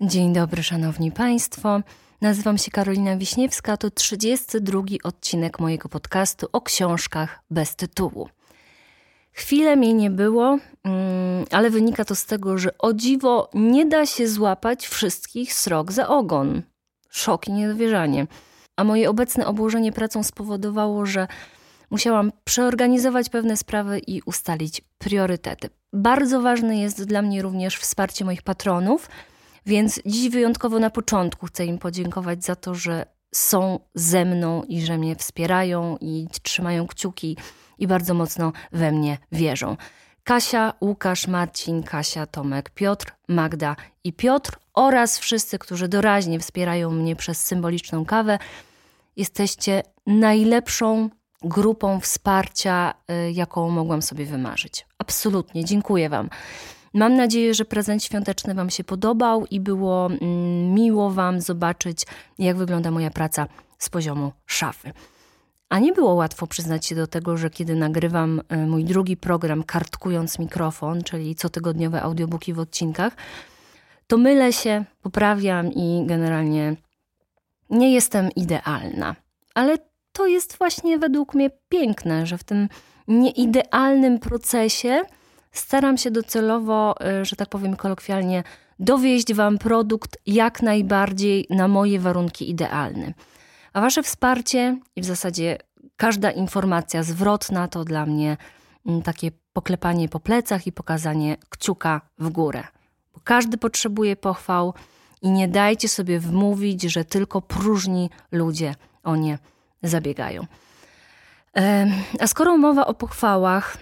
Dzień dobry, szanowni państwo. Nazywam się Karolina Wiśniewska, to 32 odcinek mojego podcastu o książkach bez tytułu. Chwilę mnie nie było, mm, ale wynika to z tego, że o dziwo nie da się złapać wszystkich srok za ogon. Szok i niedowierzanie. A moje obecne obłożenie pracą spowodowało, że musiałam przeorganizować pewne sprawy i ustalić priorytety. Bardzo ważne jest dla mnie również wsparcie moich patronów – więc dziś wyjątkowo na początku chcę im podziękować za to, że są ze mną i że mnie wspierają i trzymają kciuki i bardzo mocno we mnie wierzą. Kasia, Łukasz, Marcin, Kasia, Tomek, Piotr, Magda i Piotr oraz wszyscy, którzy doraźnie wspierają mnie przez symboliczną kawę. Jesteście najlepszą grupą wsparcia, y, jaką mogłam sobie wymarzyć. Absolutnie, dziękuję Wam. Mam nadzieję, że prezent świąteczny Wam się podobał i było mm, miło Wam zobaczyć, jak wygląda moja praca z poziomu szafy. A nie było łatwo przyznać się do tego, że kiedy nagrywam y, mój drugi program Kartkując Mikrofon, czyli cotygodniowe audiobooki w odcinkach, to mylę się, poprawiam i generalnie nie jestem idealna. Ale to jest właśnie według mnie piękne, że w tym nieidealnym procesie staram się docelowo, y, że tak powiem kolokwialnie, dowieść Wam produkt jak najbardziej na moje warunki idealny. A Wasze wsparcie i w zasadzie każda informacja zwrotna to dla mnie mm, takie poklepanie po plecach i pokazanie kciuka w górę. Bo każdy potrzebuje pochwał i nie dajcie sobie wmówić, że tylko próżni ludzie o nie zabiegają. A skoro mowa o pochwałach,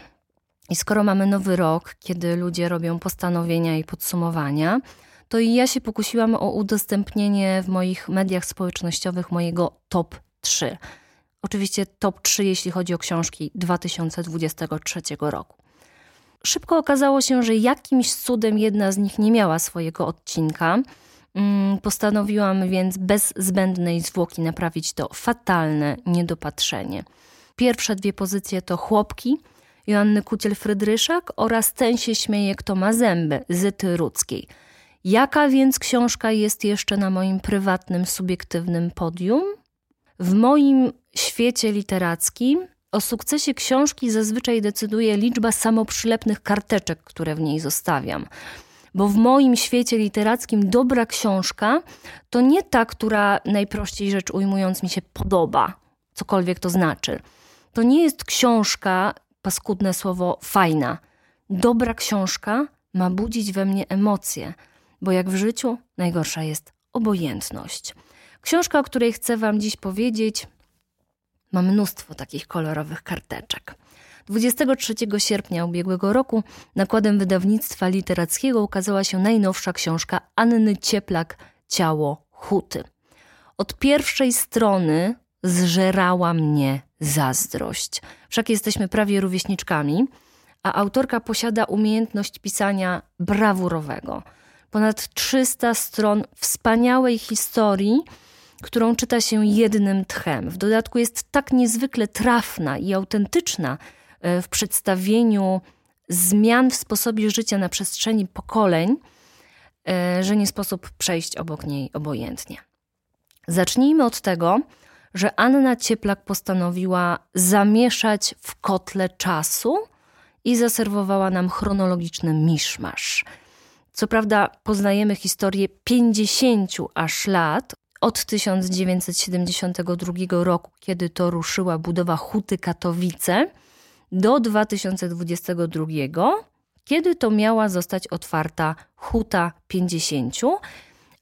i skoro mamy nowy rok, kiedy ludzie robią postanowienia i podsumowania, to i ja się pokusiłam o udostępnienie w moich mediach społecznościowych mojego top 3. Oczywiście top 3, jeśli chodzi o książki 2023 roku. Szybko okazało się, że jakimś cudem jedna z nich nie miała swojego odcinka. Mm, postanowiłam więc bez zbędnej zwłoki naprawić to fatalne niedopatrzenie. Pierwsze dwie pozycje to chłopki Joanny Kuciel-Frydryszak oraz Ten się śmieje, kto ma zęby Zyty Rudzkiej. Jaka więc książka jest jeszcze na moim prywatnym, subiektywnym podium? W moim świecie literackim o sukcesie książki zazwyczaj decyduje liczba samoprzylepnych karteczek, które w niej zostawiam. Bo w moim świecie literackim dobra książka to nie ta, która najprościej rzecz ujmując mi się podoba, cokolwiek to znaczy. To nie jest książka, paskudne słowo fajna. Dobra książka ma budzić we mnie emocje, bo jak w życiu najgorsza jest obojętność. Książka, o której chcę Wam dziś powiedzieć, ma mnóstwo takich kolorowych karteczek. 23 sierpnia ubiegłego roku nakładem wydawnictwa literackiego ukazała się najnowsza książka Anny Cieplak Ciało Huty. Od pierwszej strony zżerała mnie zazdrość. Wszak jesteśmy prawie rówieśniczkami, a autorka posiada umiejętność pisania brawurowego. Ponad 300 stron wspaniałej historii, którą czyta się jednym tchem. W dodatku jest tak niezwykle trafna i autentyczna e, w przedstawieniu zmian w sposobie życia na przestrzeni pokoleń, e, że nie sposób przejść obok niej obojętnie. Zacznijmy od tego, że Anna Cieplak postanowiła zamieszać w kotle czasu i zaserwowała nam chronologiczny miszmasz. Co prawda poznajemy historię 50 aż lat od 1972 roku, kiedy to ruszyła budowa Huty Katowice, do 2022, kiedy to miała zostać otwarta Huta 50,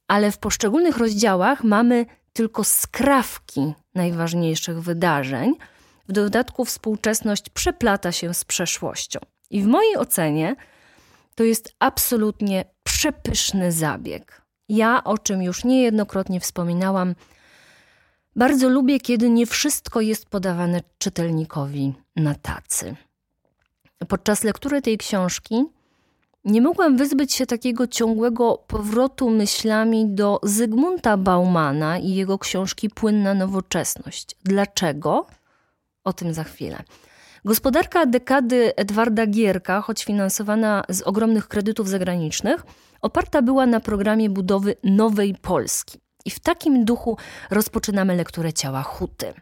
ale w poszczególnych rozdziałach mamy tylko skrawki najważniejszych wydarzeń. W dodatku współczesność przeplata się z przeszłością. I w mojej ocenie to jest absolutnie przepyszny zabieg. Ja, o czym już niejednokrotnie wspominałam, bardzo lubię, kiedy nie wszystko jest podawane czytelnikowi na tacy. Podczas lektury tej książki nie mogłam wyzbyć się takiego ciągłego powrotu myślami do Zygmunta Baumana i jego książki Płynna Nowoczesność. Dlaczego? O tym za chwilę. Gospodarka dekady Edwarda Gierka, choć finansowana z ogromnych kredytów zagranicznych, oparta była na programie budowy Nowej Polski. I w takim duchu rozpoczynamy lekturę ciała Huty.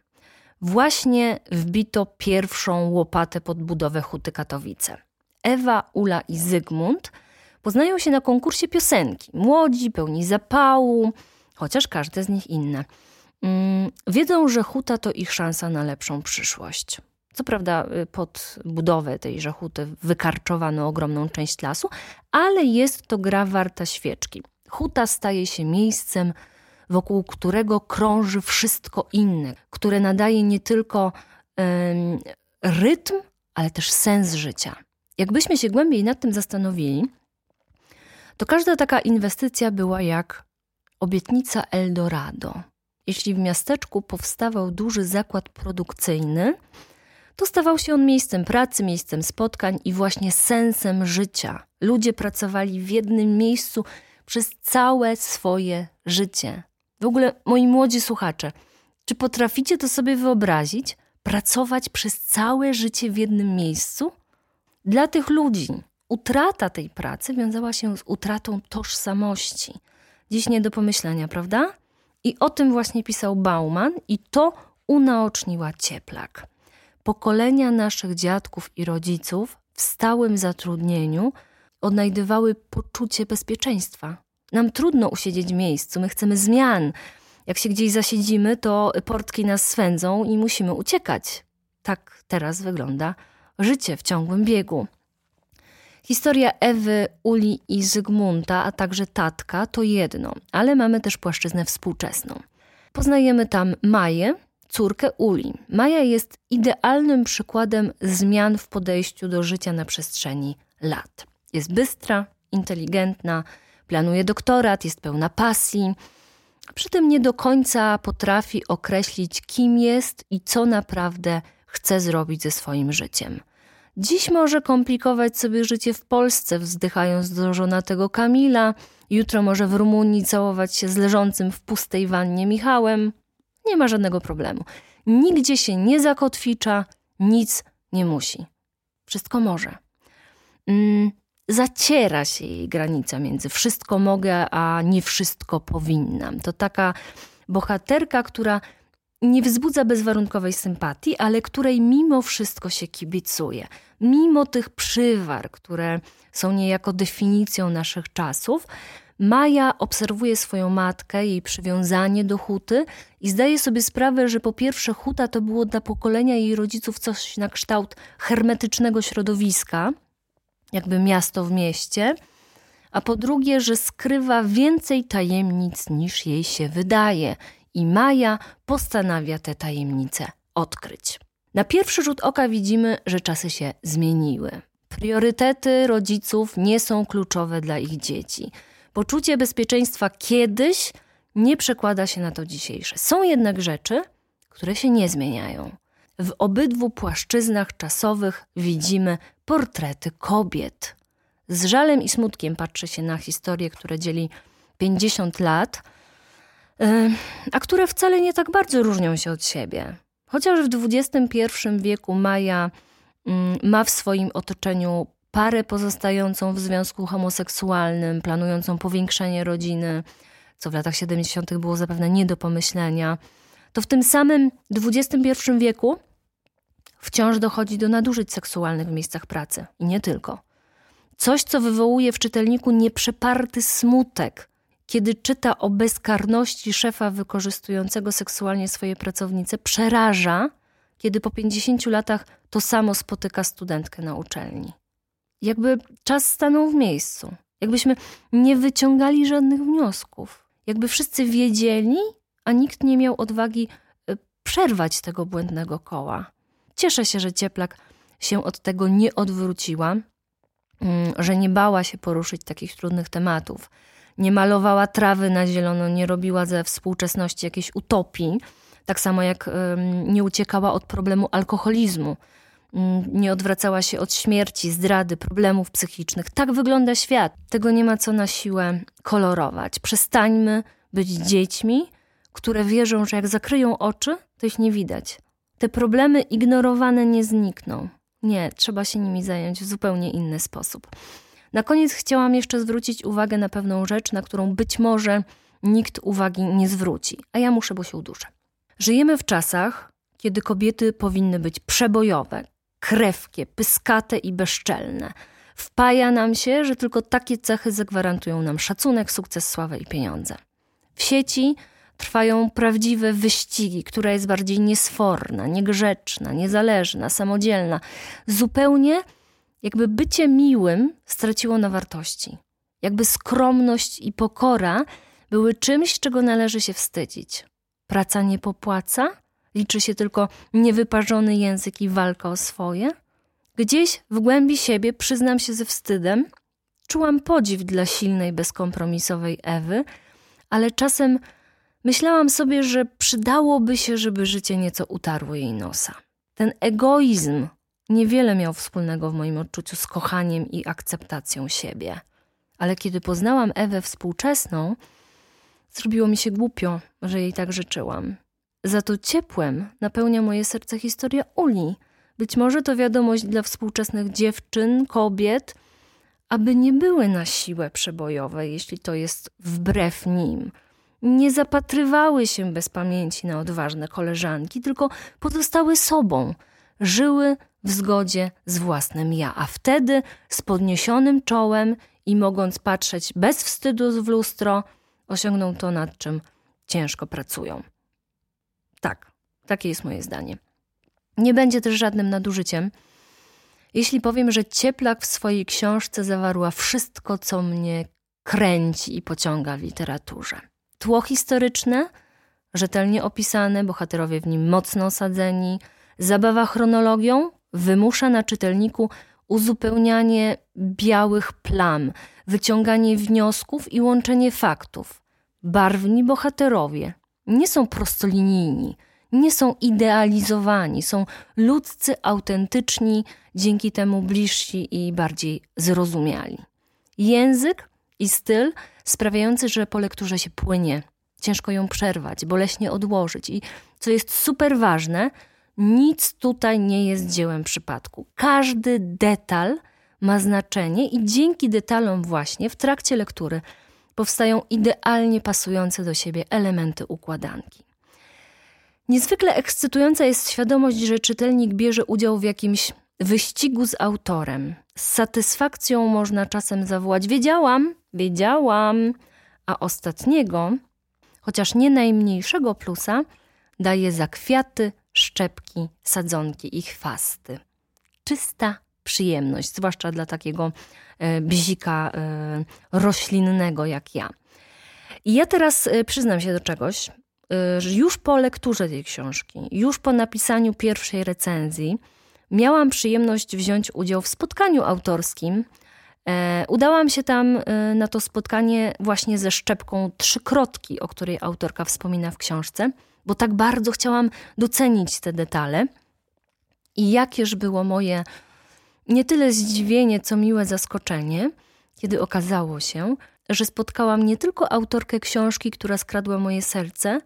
Właśnie wbito pierwszą łopatę pod budowę Huty Katowice. Ewa, Ula i Zygmunt poznają się na konkursie piosenki. Młodzi, pełni zapału, chociaż każde z nich inne. Mm, wiedzą, że huta to ich szansa na lepszą przyszłość. Co prawda, y, pod budowę tejże huty wykarczowano ogromną część lasu, ale jest to gra warta świeczki. Huta staje się miejscem, wokół którego krąży wszystko inne, które nadaje nie tylko rytm, ale też sens życia. Jakbyśmy się głębiej nad tym zastanowili, to każda taka inwestycja była jak obietnica Eldorado. Jeśli w miasteczku powstawał duży zakład produkcyjny, to stawał się on miejscem pracy, miejscem spotkań i właśnie sensem życia. Ludzie pracowali w jednym miejscu przez całe swoje życie. W ogóle, moi młodzi słuchacze, czy potraficie to sobie wyobrazić? Pracować przez całe życie w jednym miejscu? Dla tych ludzi utrata tej pracy wiązała się z utratą tożsamości. Dziś nie do pomyślenia, prawda? I o tym właśnie pisał Bauman, i to unaoczniła Cieplak. Pokolenia naszych dziadków i rodziców w stałym zatrudnieniu odnajdywały poczucie bezpieczeństwa. Nam trudno usiedzieć w miejscu, my chcemy zmian. Jak się gdzieś zasiedzimy, to portki nas swędzą i musimy uciekać. Tak teraz wygląda życie w ciągłym biegu. Historia Ewy, Uli i Zygmunta, a także tatka to jedno, ale mamy też płaszczyznę współczesną. Poznajemy tam Maję, córkę Uli. Maja jest idealnym przykładem zmian w podejściu do życia na przestrzeni lat. Jest bystra, inteligentna, planuje doktorat, jest pełna pasji. Przy tym nie do końca potrafi określić, kim jest i co naprawdę chce zrobić ze swoim życiem. Dziś może komplikować sobie życie w Polsce, wzdychając do żonatego Kamila, jutro może w Rumunii całować się z leżącym w pustej wannie Michałem. Nie ma żadnego problemu. Nigdzie się nie zakotwicza, nic nie musi. Wszystko może. Mm, zaciera się jej granica między wszystko mogę, a nie wszystko powinnam. To taka bohaterka, która nie wzbudza bezwarunkowej sympatii, ale której mimo wszystko się kibicuje. Mimo tych przywar, które są niejako definicją naszych czasów, Maja obserwuje swoją matkę, jej przywiązanie do huty i zdaje sobie sprawę, że po pierwsze huta to było dla pokolenia jej rodziców coś na kształt hermetycznego środowiska, jakby miasto w mieście, a po drugie, że skrywa więcej tajemnic niż jej się wydaje i Maja postanawia te tajemnice odkryć. Na pierwszy rzut oka widzimy, że czasy się zmieniły. Priorytety rodziców nie są kluczowe dla ich dzieci. Poczucie bezpieczeństwa kiedyś nie przekłada się na to dzisiejsze. Są jednak rzeczy, które się nie zmieniają. W obydwu płaszczyznach czasowych widzimy portrety kobiet. Z żalem i smutkiem patrzy się na historię, które dzieli 50 lat, a które wcale nie tak bardzo różnią się od siebie. Chociaż w XXI wieku Maja mm, ma w swoim otoczeniu parę pozostającą w związku homoseksualnym, planującą powiększenie rodziny, co w latach 70. było zapewne nie do pomyślenia, to w tym samym XXI wieku wciąż dochodzi do nadużyć seksualnych w miejscach pracy i nie tylko. Coś, co wywołuje w czytelniku nieprzeparty smutek, kiedy czyta o bezkarności szefa wykorzystującego seksualnie swoje pracownice, przeraża, kiedy po 50 latach to samo spotyka studentkę na uczelni. Jakby czas stanął w miejscu, jakbyśmy nie wyciągali żadnych wniosków, jakby wszyscy wiedzieli, a nikt nie miał odwagi e, przerwać tego błędnego koła. Cieszę się, że Cieplak się od tego nie odwróciła, mm, że nie bała się poruszyć takich trudnych tematów. Nie malowała trawy na zielono, nie robiła ze współczesności jakiejś utopii, tak samo jak nie uciekała od problemu alkoholizmu, mm, nie odwracała się od śmierci, zdrady, problemów psychicznych. Tak wygląda świat. Tego nie ma co na siłę kolorować. Przestańmy być dziećmi, które wierzą, że jak zakryją oczy, to ich nie widać te problemy ignorowane nie znikną. Nie, trzeba się nimi zająć w zupełnie inny sposób. Na koniec chciałam jeszcze zwrócić uwagę na pewną rzecz, na którą być może nikt uwagi nie zwróci, a ja muszę, bo się uduszę. Żyjemy w czasach, kiedy kobiety powinny być przebojowe, krewkie, pyskate i bezczelne. Wpaja nam się, że tylko takie cechy zagwarantują nam szacunek, sukces, sławę i pieniądze. W sieci trwają prawdziwe wyścigi, która jest bardziej niesforna, niegrzeczna, niezależna, samodzielna. Zupełnie jakby bycie miłym straciło na wartości. Jakby skromność i pokora były czymś, czego należy się wstydzić. Praca nie popłaca? Liczy się tylko niewyparzony język i walka o swoje? Gdzieś w głębi siebie, przyznam się ze wstydem, czułam podziw dla silnej, bezkompromisowej Ewy, ale czasem myślałam sobie, że przydałoby się, żeby życie nieco utarło jej nosa. Ten egoizm niewiele miał wspólnego w moim odczuciu z kochaniem i akceptacją siebie. Ale kiedy poznałam Ewę współczesną, zrobiło mi się głupio, że jej tak życzyłam. Za to ciepłem napełnia moje serce historia Uli. Być może to wiadomość dla współczesnych dziewczyn, kobiet, aby nie były na siłę przebojowe, jeśli to jest wbrew nim. Nie zapatrywały się bez pamięci na odważne koleżanki, tylko pozostały sobą, żyły w zgodzie z własnym ja, a wtedy z podniesionym czołem i mogąc patrzeć bez wstydu w lustro, osiągną to, nad czym ciężko pracują. Tak, takie jest moje zdanie. Nie będzie też żadnym nadużyciem, jeśli powiem, że Cieplak w swojej książce zawarła wszystko, co mnie kręci i pociąga w literaturze. Tło historyczne, rzetelnie opisane, bohaterowie w nim mocno osadzeni, zabawa chronologią wymusza na czytelniku uzupełnianie białych plam, wyciąganie wniosków i łączenie faktów. Barwni bohaterowie nie są prostolinijni, nie są idealizowani, są ludzcy, autentyczni, dzięki temu bliżsi i bardziej zrozumiali. Język i styl sprawiający, że po lekturze się płynie, ciężko ją przerwać, boleśnie odłożyć i co jest super ważne, nic tutaj nie jest dziełem przypadku. Każdy detal ma znaczenie i dzięki detalom właśnie w trakcie lektury powstają idealnie pasujące do siebie elementy układanki. Niezwykle ekscytująca jest świadomość, że czytelnik bierze udział w jakimś wyścigu z autorem. Z satysfakcją można czasem zawołać: Wiedziałam, wiedziałam, a ostatniego, chociaż nie najmniejszego plusa, daje za kwiaty, szczepki, sadzonki i chwasty. Czysta przyjemność, zwłaszcza dla takiego e, bzika e, roślinnego jak ja. I ja teraz e, przyznam się do czegoś, już po lekturze tej książki, już po napisaniu pierwszej recenzji, miałam przyjemność wziąć udział w spotkaniu autorskim. Udałam się tam na to spotkanie właśnie ze szczepką trzykrotki, o której autorka wspomina w książce, bo tak bardzo chciałam docenić te detale. I jakież było moje nie tyle zdziwienie, co miłe zaskoczenie, kiedy okazało się, że spotkałam nie tylko autorkę książki, która skradła moje serce,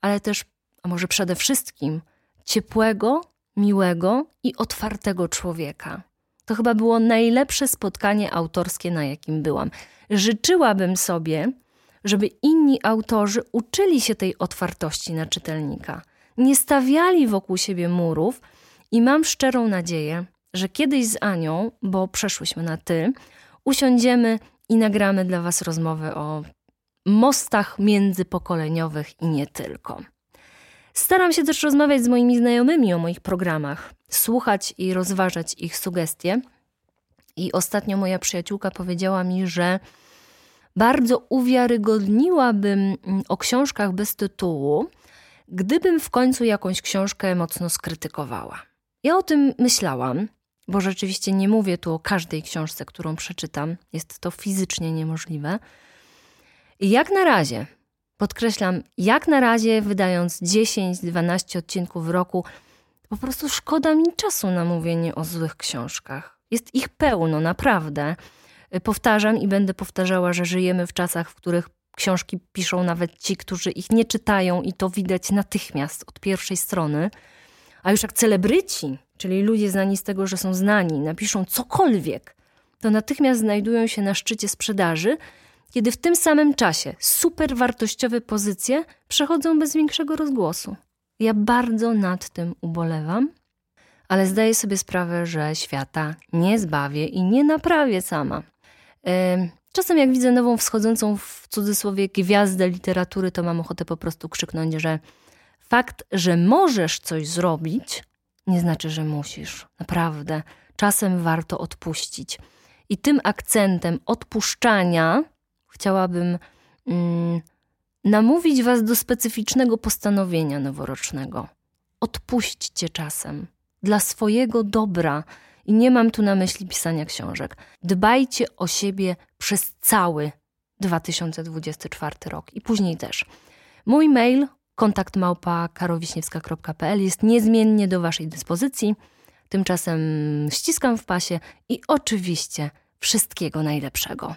ale też, a może przede wszystkim, ciepłego, miłego i otwartego człowieka. To chyba było najlepsze spotkanie autorskie, na jakim byłam. Życzyłabym sobie, żeby inni autorzy uczyli się tej otwartości na czytelnika, nie stawiali wokół siebie murów i mam szczerą nadzieję, że kiedyś z Anią, bo przeszłyśmy na ty, usiądziemy i nagramy dla Was rozmowę o mostach międzypokoleniowych i nie tylko. Staram się też rozmawiać z moimi znajomymi o moich programach, słuchać i rozważać ich sugestie. I ostatnio moja przyjaciółka powiedziała mi, że bardzo uwiarygodniłabym o książkach bez tytułu, gdybym w końcu jakąś książkę mocno skrytykowała. Ja o tym myślałam, bo rzeczywiście nie mówię tu o każdej książce, którą przeczytam, jest to fizycznie niemożliwe. I jak na razie, podkreślam, jak na razie, wydając 10-12 odcinków w roku, po prostu szkoda mi czasu na mówienie o złych książkach. Jest ich pełno, naprawdę. Powtarzam i będę powtarzała, że żyjemy w czasach, w których książki piszą nawet ci, którzy ich nie czytają, i to widać natychmiast od pierwszej strony A już jak celebryci, czyli ludzie znani z tego, że są znani, napiszą cokolwiek, to natychmiast znajdują się na szczycie sprzedaży, kiedy w tym samym czasie super wartościowe pozycje przechodzą bez większego rozgłosu. Ja bardzo nad tym ubolewam, ale zdaję sobie sprawę, że świata nie zbawię i nie naprawię sama. Czasem jak widzę nową wschodzącą w cudzysłowie gwiazdę literatury, to mam ochotę po prostu krzyknąć, że fakt, że możesz coś zrobić, nie znaczy, że musisz. Naprawdę. Czasem warto odpuścić. I tym akcentem odpuszczania chciałabym mm, namówić Was do specyficznego postanowienia noworocznego. Odpuśćcie czasem dla swojego dobra. I nie mam tu na myśli pisania książek. Dbajcie o siebie przez cały 2024 rok i później też. Mój mail kontakt małpa jest niezmiennie do Waszej dyspozycji. Tymczasem ściskam w pasie i oczywiście wszystkiego najlepszego.